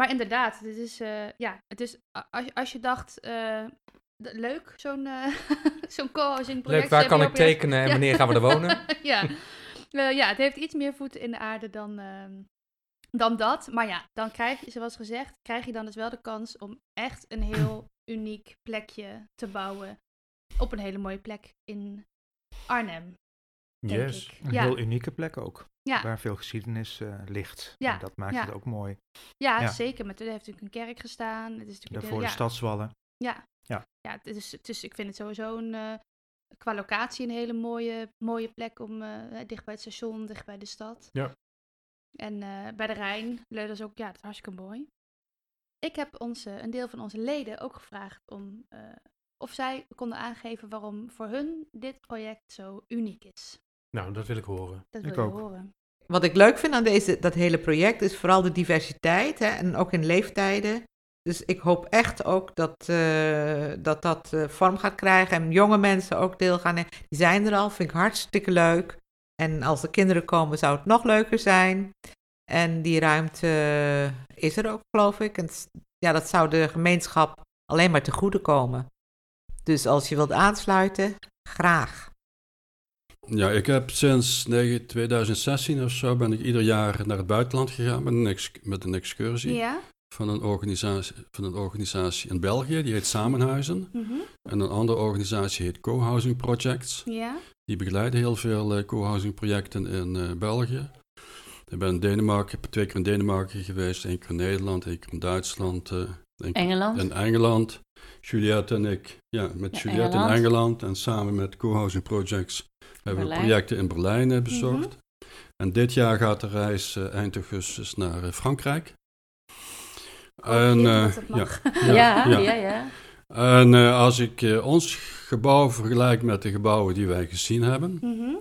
Maar inderdaad, dit is, eh, ja, het is, als, je- als je dacht, eh, leuk, zo'n eh zo'n co-housing project. Leuk, waar kan ik tekenen en Ja. wanneer gaan we er wonen? ja. Eh, ja, het heeft iets meer voeten in de aarde dan, ehm, dan dat. Maar ja, dan krijg je, zoals gezegd, krijg je dan dus wel de kans om echt een heel uniek plekje te bouwen. Op een hele mooie plek in Arnhem, denk Yes. ik. Een Ja, heel unieke plek ook, ja, waar veel geschiedenis eh, ligt. Ja, En dat maakt ja. het ook mooi. ja, ja. zeker. Met, er heeft natuurlijk een kerk gestaan. Het is natuurlijk Daarvoor de ja, stadswallen. Ja, Ja. ja het is, het is, ik vind het sowieso een, eh, qua locatie een hele mooie, mooie plek om eh, dicht bij het station, dicht bij de stad. Ja. En eh, bij de Rijn, dat is ook, ja, dat is hartstikke mooi. Ik heb onze, een deel van onze leden ook gevraagd om eh, of zij konden aangeven waarom voor hun dit project zo uniek is. Nou, dat wil ik horen. Dat wil Ik je ook. horen. Wat ik leuk vind aan deze, dat hele project is vooral de diversiteit hè, en ook in leeftijden. Dus ik hoop echt ook dat eh, dat, dat eh, vorm gaat krijgen en jonge mensen ook deel gaan nemen. Die zijn er al, vind ik hartstikke leuk. En als er kinderen komen zou het nog leuker zijn. En die ruimte is er ook, geloof ik. En ja, dat zou de gemeenschap alleen maar te goede komen. Dus als je wilt aansluiten, graag. Ja, ik heb sinds negen- 2016 of zo ben ik ieder jaar naar het buitenland gegaan met een, ex- met een excursie Ja? Van, een organisatie, van een organisatie in België, die heet Samenhuizen. Mhm. En een andere organisatie heet Co-Housing Projects. Ja? Die begeleiden heel veel eh, co-housing projecten in eh, België. Ik ben in Denemarken, twee keer in Denemarken geweest, één keer in Nederland, één keer in Duitsland, één keer Engeland. in Engeland. Juliette en ik, ja, met Ja, Juliette in Engeland. En samen met Co-housing Projects hebben we projecten in Berlijn eh, bezocht. Mhm. En dit jaar gaat de reis eind augustus naar Frankrijk. Hoop en, eh, dat ja, mag. Ja, ja, ja. ja. en eh, als ik eh, ons gebouw vergelijk met de gebouwen die wij gezien hebben, Mhm.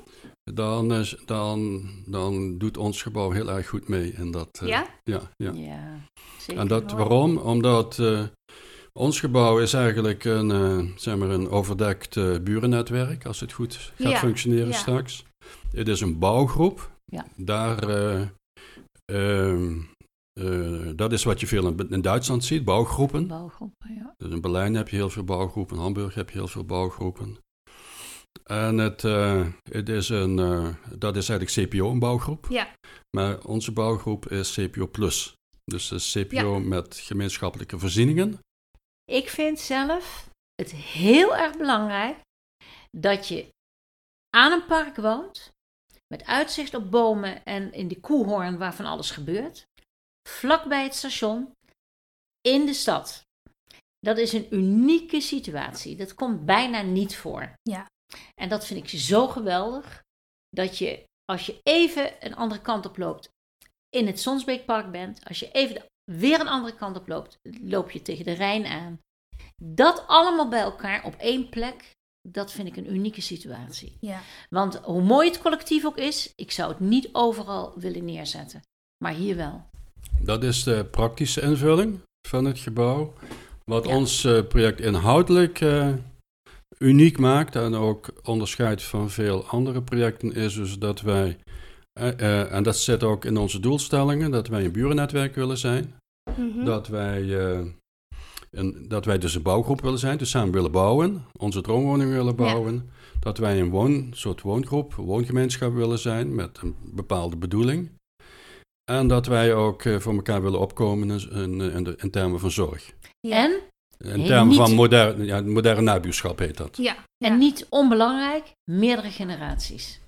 dan, is, dan, dan doet ons gebouw heel erg goed mee. in dat, Ja? Ja, ja. Ja, zeker. En dat waarom? Omdat ons gebouw is eigenlijk een, zeg maar een overdekt burennetwerk, als het goed gaat Ja, functioneren straks. Het is een bouwgroep. Ja. Daar, eh, dat is wat je veel in, in Duitsland ziet, bouwgroepen. Bouwgroepen, ja. Dus in Berlijn heb je heel veel bouwgroepen, in Hamburg heb je heel veel bouwgroepen. En het, eh, het is een, eh, dat is eigenlijk CPO, een bouwgroep. Ja. Maar onze bouwgroep is CPO Plus. Dus de CPO met gemeenschappelijke voorzieningen. Ik vind zelf het heel erg belangrijk dat je aan een park woont, met uitzicht op bomen en in die koehoorn waar van alles gebeurt, vlakbij het station, in de stad. Dat is een unieke situatie. Dat komt bijna niet voor. Ja. En dat vind ik zo geweldig, dat je als je even een andere kant op loopt, in het Sonsbeekpark bent, als je even de- weer een andere kant op loopt, loop je tegen de Rijn aan. Dat allemaal bij elkaar op één plek, dat vind ik een unieke situatie. Ja. Want hoe mooi het collectief ook is, ik zou het niet overal willen neerzetten. Maar hier wel. Dat is de praktische invulling van het gebouw. Wat Ja. ons eh, project inhoudelijk eh, uniek maakt en ook onderscheidt van veel andere projecten, is dus dat wij, eh, en dat zit ook in onze doelstellingen, dat wij een burennetwerk willen zijn. Mhm. Dat wij, een, dat wij dus een bouwgroep willen zijn, dus samen willen bouwen, onze droomwoning willen bouwen. Dat wij een woon, soort woongroep, woongemeenschap willen zijn met een bepaalde bedoeling. En dat wij ook eh, voor elkaar willen opkomen in, in, in, de, in termen van zorg. Ja. En, In termen niet- van moderne, ja, moderne nabuurschap heet dat. Ja. en ja. niet onbelangrijk, meerdere generaties.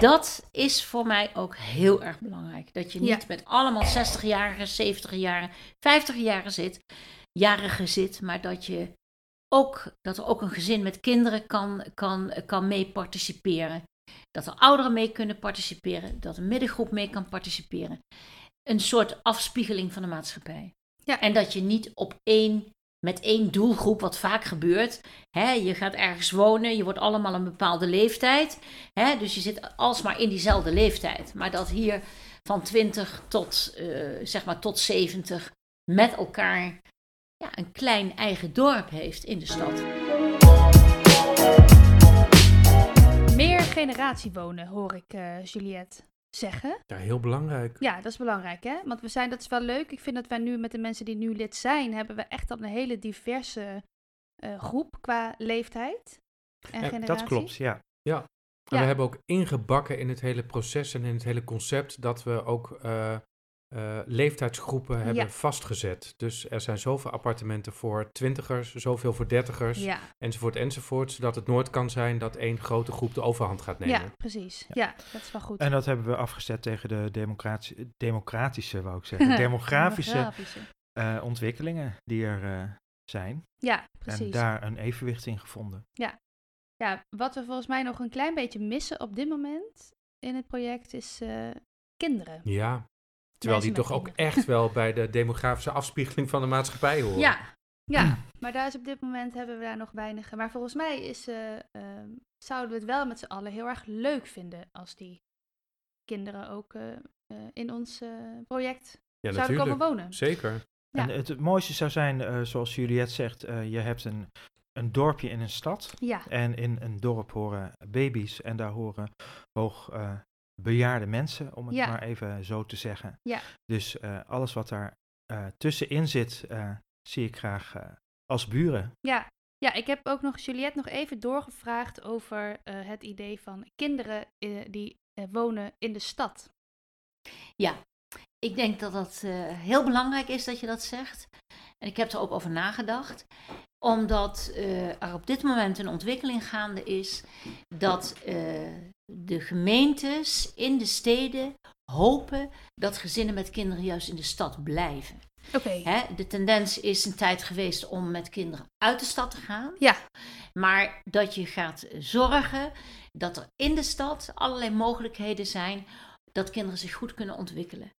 Dat is voor mij ook heel erg belangrijk. Dat je niet Ja. met allemaal 60-jarigen, 70-jarigen, 50-jarigen zit, jarigen zit, maar dat je ook dat er ook een gezin met kinderen kan, kan, kan mee participeren. Dat er ouderen mee kunnen participeren, dat een middengroep mee kan participeren. Een soort afspiegeling van de maatschappij. Ja. En dat je niet op één, met één doelgroep, wat vaak gebeurt. Hè, je gaat ergens wonen, je wordt allemaal een bepaalde leeftijd. Hè, dus je zit alsmaar in diezelfde leeftijd. Maar dat hier van 20 tot, eh, zeg maar tot 70 met elkaar ja, een klein eigen dorp heeft in de stad. Generatie wonen, hoor ik eh, Juliette zeggen. Ja, heel belangrijk. Ja, dat is belangrijk, hè? Want we zijn, dat is wel leuk. Ik vind dat wij nu met de mensen die nu lid zijn, hebben we echt al een hele diverse eh, groep qua leeftijd en Ja, generatie. dat klopt, ja. En Ja. we hebben ook ingebakken in het hele proces en in het hele concept dat we ook eh, eh, leeftijdsgroepen hebben Ja. vastgezet. Dus er zijn zoveel appartementen voor twintigers, zoveel voor dertigers, Ja, enzovoort, enzovoort. Zodat het nooit kan zijn dat één grote groep de overhand gaat nemen. ja, precies. Ja. dat is wel goed. En dat hebben we afgezet tegen de democratische, democratische wou ik zeggen, demografische Demografische. eh, ontwikkelingen die er eh, zijn. Ja, En precies. daar een evenwicht in gevonden. Ja, wat we volgens mij nog een klein beetje missen op dit moment in het project is eh, kinderen. Ja. Terwijl die toch ook echt wel bij de demografische afspiegeling van de maatschappij horen. Ja, ja, maar daar is op dit moment hebben we daar nog weinig. Maar volgens mij is, eh, ehm, zouden we het wel met z'n allen heel erg leuk vinden als die kinderen ook eh, eh, in ons project Ja, zouden komen natuurlijk. wonen. Zeker. Ja. En het, mooiste zou zijn, eh, zoals Juliette zegt, eh, je hebt een, een dorpje in een stad. Ja, En in een dorp horen baby's en daar horen hoog eh, bejaarde mensen, om het Ja. maar even zo te zeggen. Ja. Dus eh, alles wat daar eh, tussenin zit, eh, zie ik graag eh, als buren. ja. Ja, ik heb ook nog Juliette nog even doorgevraagd over eh, het idee van kinderen die eh, wonen in de stad. Ik denk dat dat eh, heel belangrijk is dat je dat zegt. En ik heb er ook over nagedacht. Omdat eh, er op dit moment een ontwikkeling gaande is dat eh, de gemeentes in de steden hopen dat gezinnen met kinderen juist in de stad blijven. Oké. Hè, de tendens is een tijd geweest om met kinderen uit de stad te gaan. Ja. Maar dat je gaat zorgen dat er in de stad allerlei mogelijkheden zijn dat kinderen zich goed kunnen ontwikkelen.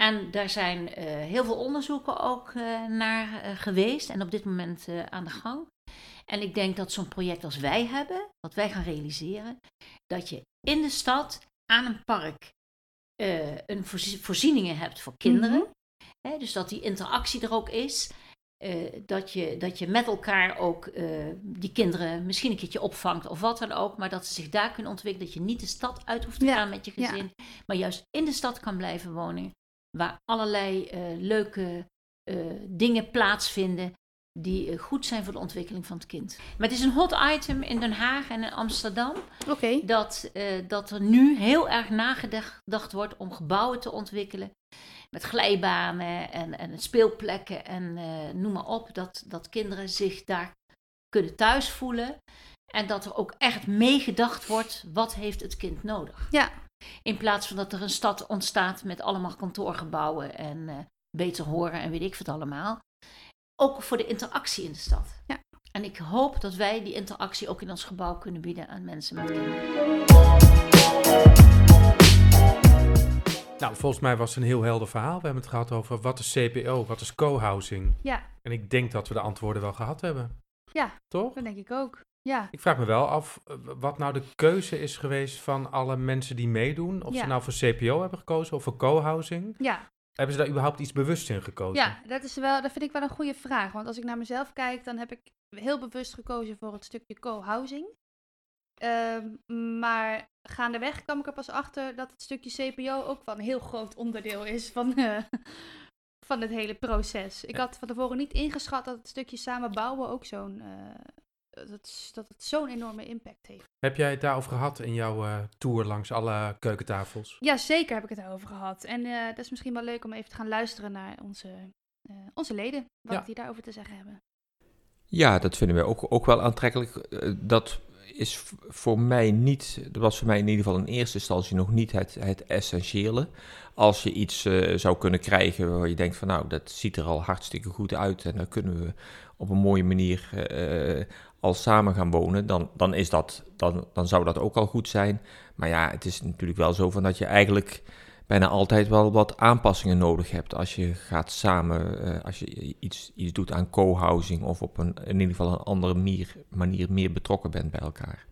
En daar zijn eh, heel veel onderzoeken ook eh, naar eh, geweest en op dit moment aan de gang. En ik denk dat zo'n project als wij hebben, wat wij gaan realiseren, dat je in de stad aan een park eh, een voorzie- voorzieningen hebt voor kinderen. Mhm. Hè, dus dat die interactie er ook is. eh, dat, je, dat je met elkaar ook eh, die kinderen misschien een keertje opvangt of wat dan ook. Maar dat ze zich daar kunnen ontwikkelen. Dat je niet de stad uit hoeft te Ja, gaan met je ja. gezin. Maar juist in de stad kan blijven wonen. Waar allerlei leuke dingen plaatsvinden. Die eh, goed zijn voor de ontwikkeling van het kind. Maar het is een hot item in Den Haag en in Amsterdam dat, eh, dat er nu heel erg nagedacht wordt om gebouwen te ontwikkelen. Met glijbanen en, en speelplekken en eh, noem maar op. Dat, dat kinderen zich daar kunnen thuis voelen. En dat er ook echt meegedacht wordt, wat heeft het kind nodig? Ja. In plaats van dat er een stad ontstaat met allemaal kantoorgebouwen en beter horen en weet ik wat allemaal. Ook voor de interactie in de stad. Ja. En ik hoop dat wij die interactie ook in ons gebouw kunnen bieden aan mensen met kinderen. Nou, volgens mij was het een heel helder verhaal. We hebben het gehad over wat is CPO, wat is co-housing. Ja, En ik denk dat we de antwoorden wel gehad hebben. Ja. Toch? dat denk ik ook. Ja. Ik vraag me wel af eh, wat nou de keuze is geweest van alle mensen die meedoen. Of Ja. ze nou voor CPO hebben gekozen of voor co-housing. Ja, Hebben ze daar überhaupt iets bewust in gekozen? Ja, dat, is wel, dat vind ik wel een goede vraag. Want als ik naar mezelf kijk, dan heb ik heel bewust gekozen voor het stukje co-housing. Ehm, maar gaandeweg kwam ik er pas achter dat het stukje CPO ook wel een heel groot onderdeel is van, eh, van het hele proces. Ik Ja. had van tevoren niet ingeschat dat het stukje samen bouwen ook zo'n, eh, dat, dat het zo'n enorme impact heeft. Heb jij het daarover gehad in jouw eh, tour langs alle keukentafels? Ja, zeker heb ik het daarover gehad. En eh, dat is misschien wel leuk om even te gaan luisteren naar onze, eh, onze leden, wat Ja. die daarover te zeggen hebben. Ja, dat vinden wij ook, ook wel aantrekkelijk. Dat is voor mij niet, dat was voor mij in ieder geval in eerste instantie nog niet het, het essentiële. Als je iets eh, zou kunnen krijgen waar je denkt van nou, dat ziet er al hartstikke goed uit en dan kunnen we op een mooie manier eh, al samen gaan wonen, dan, dan, is dat, dan, dan zou dat ook al goed zijn. Maar ja, het is natuurlijk wel zo van dat je eigenlijk bijna altijd wel wat aanpassingen nodig hebt als je gaat samen, eh, als je iets, iets doet aan co-housing of op een, in ieder geval een andere manier, manier meer betrokken bent bij elkaar.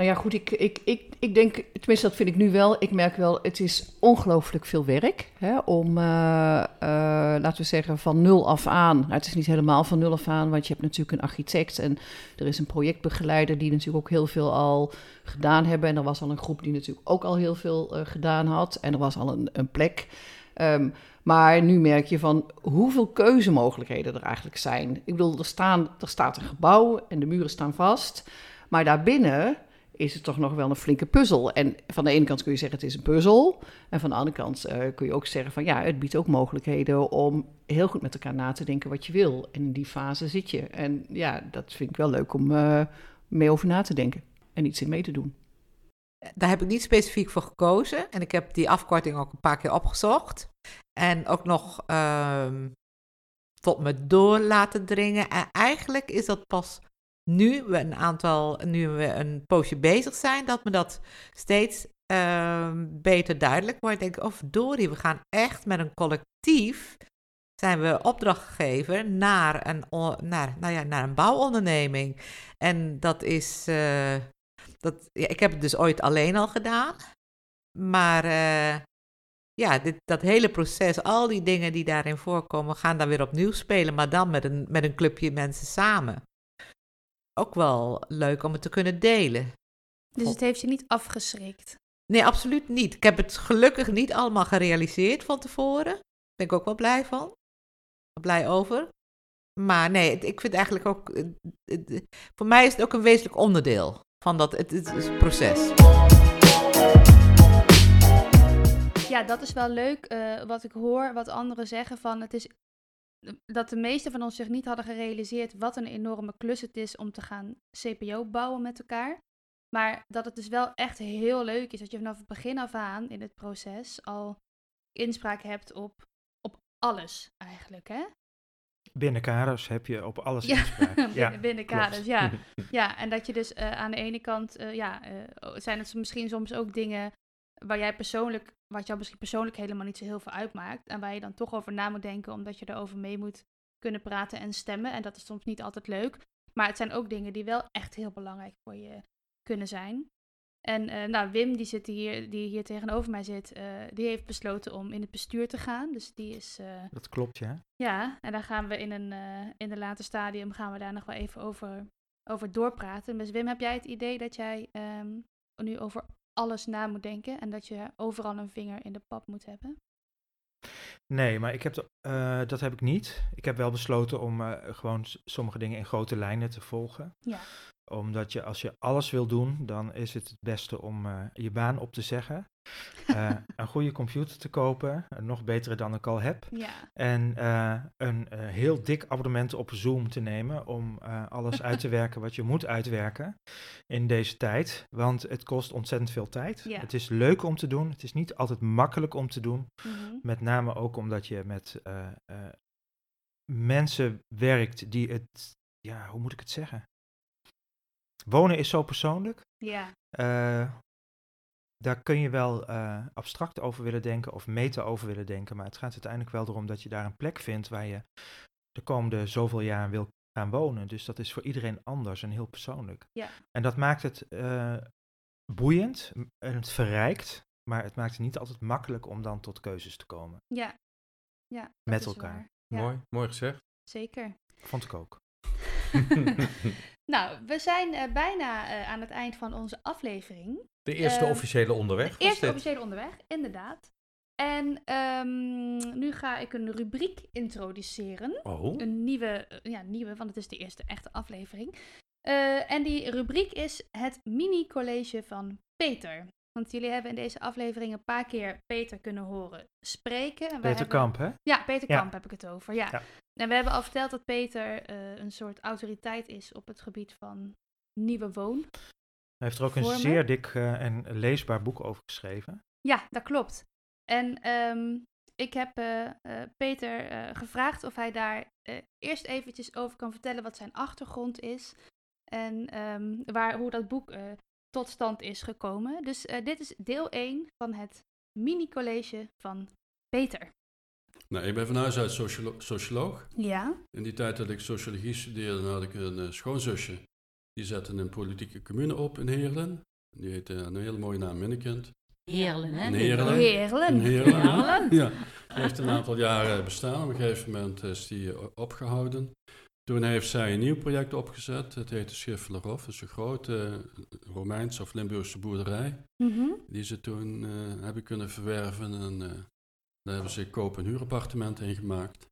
Nou ja, goed, ik, ik, ik, ik denk, tenminste dat vind ik nu wel, ik merk wel, het is ongelooflijk veel werk hè, om, eh, eh, laten we zeggen, van nul af aan. Nou, het is niet helemaal van nul af aan, want je hebt natuurlijk een architect en er is een projectbegeleider die natuurlijk ook heel veel al gedaan hebben. En er was al een groep die natuurlijk ook al heel veel eh, gedaan had en er was al een, een plek. Ehm, maar nu merk je van hoeveel keuzemogelijkheden er eigenlijk zijn. Ik bedoel, er, staan, er staat een gebouw en de muren staan vast. Maar daarbinnen is het toch nog wel een flinke puzzel. En van de ene kant kun je zeggen het is een puzzel. En van de andere kant eh, kun je ook zeggen van ja, het biedt ook mogelijkheden om heel goed met elkaar na te denken wat je wil. En in die fase zit je. En ja, dat vind ik wel leuk om eh, mee over na te denken en iets in mee te doen. Daar heb ik niet specifiek voor gekozen. En ik heb die afkorting ook een paar keer opgezocht. En ook nog ehm, tot me door laten dringen. En eigenlijk is dat pas nu we een aantal, nu we een poosje bezig zijn, dat me dat steeds ehm, beter duidelijk wordt. Ik denk, oh verdorie, we gaan echt met een collectief, zijn we opdrachtgever naar een, naar, nou ja, naar een bouwonderneming. En dat is, eh, dat, ja, ik heb het dus ooit alleen al gedaan. Maar eh, ja, dit, dat hele proces, al die dingen die daarin voorkomen, gaan dan weer opnieuw spelen, maar dan met een, met een clubje mensen samen. Ook wel leuk om het te kunnen delen. Dus het heeft je niet afgeschrikt. Nee, absoluut niet. Ik heb het gelukkig niet allemaal gerealiseerd van tevoren. Daar ben ik ook wel blij van. Blij over. Maar nee, ik vind eigenlijk ook. Voor mij is het ook een wezenlijk onderdeel van dat het, het is een proces. Ja, dat is wel leuk eh, wat ik hoor, wat anderen zeggen van het is dat de meesten van ons zich niet hadden gerealiseerd wat een enorme klus het is om te gaan CPO bouwen met elkaar. Maar dat het dus wel echt heel leuk is dat je vanaf het begin af aan in het proces al inspraak hebt op, op alles eigenlijk, hè? Binnen kaders heb je op alles Ja, inspraak. binnen, binnen kaders, ja. Ja, en dat je dus eh, aan de ene kant, eh, ja, eh, zijn het misschien soms ook dingen waar jij persoonlijk, wat jou misschien persoonlijk helemaal niet zo heel veel uitmaakt. En waar je dan toch over na moet denken, omdat je erover mee moet kunnen praten en stemmen. En dat is soms niet altijd leuk. Maar het zijn ook dingen die wel echt heel belangrijk voor je kunnen zijn. En eh, nou, Wim, die, zit hier, die hier tegenover mij zit, eh, die heeft besloten om in het bestuur te gaan. Dus die is, eh, Dat klopt, ja. ja, en daar gaan we in een, in een later stadium gaan we daar nog wel even over, over doorpraten. Dus Wim, heb jij het idee dat jij ehm, nu over alles na moet denken en dat je overal een vinger in de pap moet hebben? Nee, maar ik heb de- eh, dat heb ik niet. Ik heb wel besloten om eh, gewoon sommige dingen in grote lijnen te volgen. Ja. Omdat je als je alles wil doen, dan is het het beste om eh, je baan op te zeggen. Eh, een goede computer te kopen, een nog betere dan ik al heb. Ja, En eh, een eh, heel dik abonnement op Zoom te nemen om eh, alles uit te werken wat je moet uitwerken in deze tijd. Want het kost ontzettend veel tijd. Ja. Het is leuk om te doen. Het is niet altijd makkelijk om te doen. mhm. Met name ook omdat je met eh, eh, mensen werkt die het, ja, hoe moet ik het zeggen? Wonen is zo persoonlijk. ja, Eh, daar kun je wel eh, abstract over willen denken of meta over willen denken. Maar het gaat uiteindelijk wel erom dat je daar een plek vindt waar je de komende zoveel jaar wil gaan wonen. Dus dat is voor iedereen anders en heel persoonlijk. Ja. En dat maakt het eh, boeiend en het verrijkt. Maar het maakt het niet altijd makkelijk om dan tot keuzes te komen. ja. ja Met elkaar. Ja, Mooi, mooi gezegd. Zeker. Vond ik ook. nou, we zijn eh, bijna eh, aan het eind van onze aflevering. De eerste Ehm, officiële onderweg. De eerste dit. officiële onderweg, inderdaad. En ehm, nu ga ik een rubriek introduceren. Oh, Een nieuwe, eh, ja, nieuwe, want het is de eerste echte aflevering. En die rubriek is het mini-college van Peter. Want jullie hebben in deze aflevering een paar keer Peter kunnen horen spreken. En Peter hebben- Kamp, hè? Ja, Peter Ja. Kamp heb ik het over, ja. Ja. En we hebben al verteld dat Peter eh, een soort autoriteit is op het gebied van Nieuwe Woon. Hij heeft er ook een zeer dik eh, en leesbaar boek over geschreven. Ja, dat klopt. En ehm, ik heb eh, Peter gevraagd of hij daar eerst eventjes over kan vertellen wat zijn achtergrond is. En ehm, waar, hoe dat boek tot stand is gekomen. Dus eh, dit is deel 1 van het mini-college van Peter. Nou, ik ben van huis uit sociolo- socioloog. Ja. In die tijd dat ik sociologie studeerde, had ik een eh, schoonzusje. Die zette een politieke commune op in Heerlen. Die heette een hele mooie naam Minnekind. Heerlen, hè? In Heerlen. Heerlen. Heerlen. Heerlen. Ja, die heeft een aantal jaren bestaan. Op een gegeven moment is die eh, opgehouden. Toen heeft zij een nieuw project opgezet. Het heette Schiffelerhof. Dat is een grote eh, Romeinse of Limburgse boerderij. Mhm. Die ze toen eh, hebben kunnen verwerven. En eh, daar hebben ze koop- en huurappartementen in gemaakt.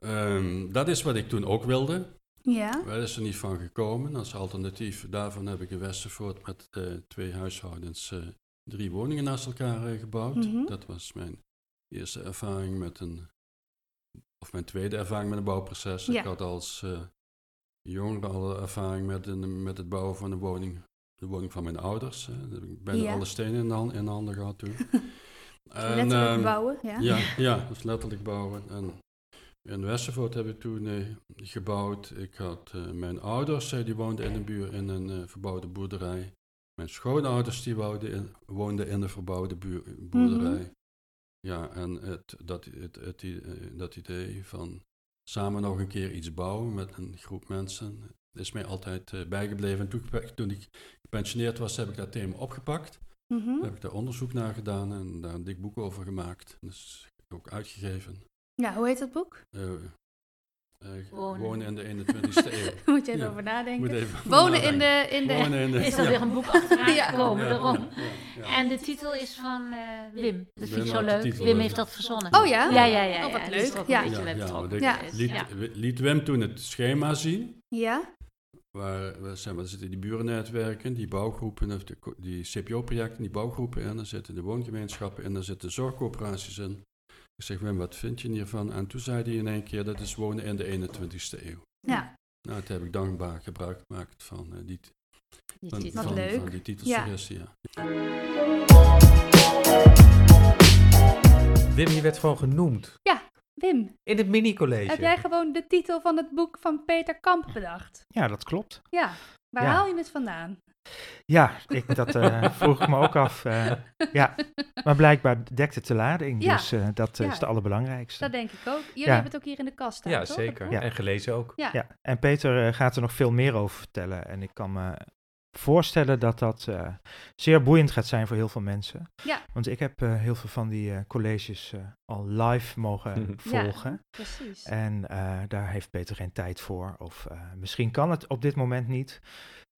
Ehm, dat is wat ik toen ook wilde. Ja. Daar is er niet van gekomen. Als alternatief daarvan heb ik in Westervoort met twee huishoudens drie woningen naast elkaar gebouwd. Mhm. Dat was mijn eerste ervaring met een, of mijn tweede ervaring met een bouwproces. Ja. Ik had als eh jongere al ervaring met, met het bouwen van een woning, de woning van mijn ouders. eh. Ik ben Ja. alle stenen in de, hand- in de handen gehad toen. En, Letterlijk ehm, bouwen. Ja. ja, is letterlijk bouwen. En in Westervoort heb ik toen eh, gebouwd. Ik had mijn ouders, die woonden in een buur in een verbouwde boerderij. Mijn schoonouders, die woonden in, woonden in een verbouwde buur, boerderij. Mhm. Ja, en het, dat, het, het, eh, dat idee van samen nog een keer iets bouwen met een groep mensen, is mij altijd eh, bijgebleven. En toen, ik- gepensioneerd was, heb ik dat thema opgepakt. Mhm. Daar heb ik daar onderzoek naar gedaan en daar een dik boek over gemaakt. Dus ook uitgegeven. Ja, hoe heet dat boek? Eh, eh, Wonen. wonen in de 21ste eeuw. Moet je Ja. erover nadenken. Moet even Wonen in nadenken. de... In de Wonen in de... Is er ja. weer een boek achteraan Ja. gekomen, Ja, daarom. ja, ja, ja. En de titel is van eh, Wim. Dat vind ik zo leuk. titel, Wim eh, heeft dat verzonnen. Oh ja? Ja, ja, ja. Oh, wat ja, die is er leuk. Ja. een beetje Ja, liet, Wim toen het schema zien. Ja. Waar, waar er zitten die burennetwerken, die bouwgroepen, of de co- die CPO-projecten, die bouwgroepen in. Er zitten de woongemeenschappen in, er zitten zorgcoöperaties in. Ik zeg, Wim, wat vind je hiervan? En toen zei hij in één keer, dat is wonen in de 21ste eeuw. Ja. Nou, toen heb ik dankbaar gebruik gemaakt van eh, die, Die van, titel. Wat van, leuk. van die titelsuggestie. Ja. Wim, je werd gewoon genoemd Wim, in het mini-college. heb jij gewoon de titel van het boek van Peter Kamp bedacht? Ja, dat klopt. Ja. Waar Ja. haal je het vandaan? Ja, ik, dat eh, vroeg ik me ook af. eh, ja, maar blijkbaar dekt het de lading. Ja. Dus eh, dat Ja. is het allerbelangrijkste. Dat denk ik ook. Jullie Ja. hebben het ook hier in de kast staan, Ja, toch, zeker. En gelezen ook. Ja. Ja, en Peter gaat er nog veel meer over vertellen. En ik kan me voorstellen dat dat eh, zeer boeiend gaat zijn voor heel veel mensen. Ja. Want ik heb eh, heel veel van die colleges eh, al live mogen volgen. Precies. En eh, daar heeft Peter geen tijd voor. Of eh, misschien kan het op dit moment niet.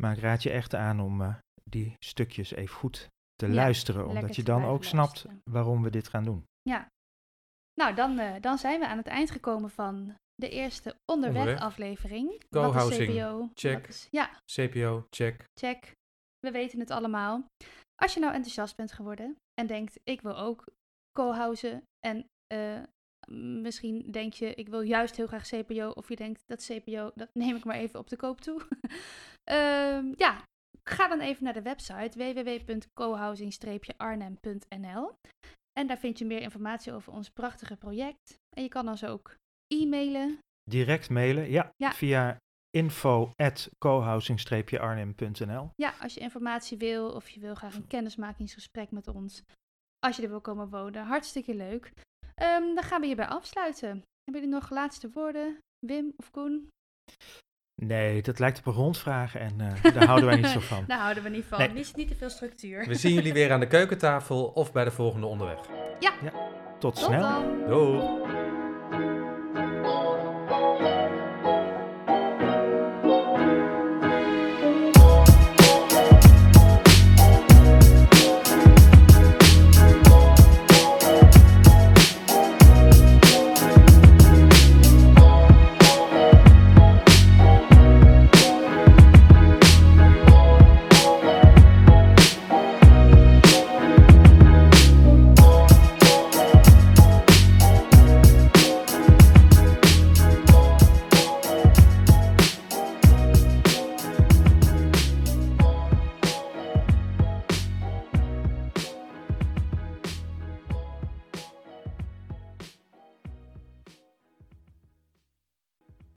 Maar ik raad je echt aan om eh, die stukjes even goed te Ja, luisteren. Omdat je dan ook snapt waarom we dit gaan doen. Ja. Nou, dan, eh, dan zijn we aan het eind gekomen van de eerste onderweg, Onderweg. aflevering. Wat is Co-housing, CPO? check. Is- ja, CPO, check. check. We weten het allemaal. Als je nou enthousiast bent geworden en denkt, ik wil ook co-housen en eh, misschien denk je, ik wil juist heel graag CPO, of je denkt, dat CPO, dat neem ik maar even op de koop toe. Ehm, ja, ga dan even naar de website www.cohousing-arnhem.nl en daar vind je meer informatie over ons prachtige project. En je kan ons ook e-mailen. Direct mailen, ja, Ja. via info.cohousing-arnhem.nl. Ja, als je informatie wil of je wil graag een kennismakingsgesprek met ons. Als je er wil komen wonen, hartstikke leuk. Ehm, dan gaan we hierbij afsluiten. Hebben jullie nog laatste woorden? Wim of Koen? Nee, dat lijkt op een rondvraag en eh, daar houden wij niet zo van. Daar houden we niet van. Nee. Mis niet te veel structuur. We zien jullie weer aan de keukentafel of bij de volgende onderweg. Tot Tot snel. dan! Doei!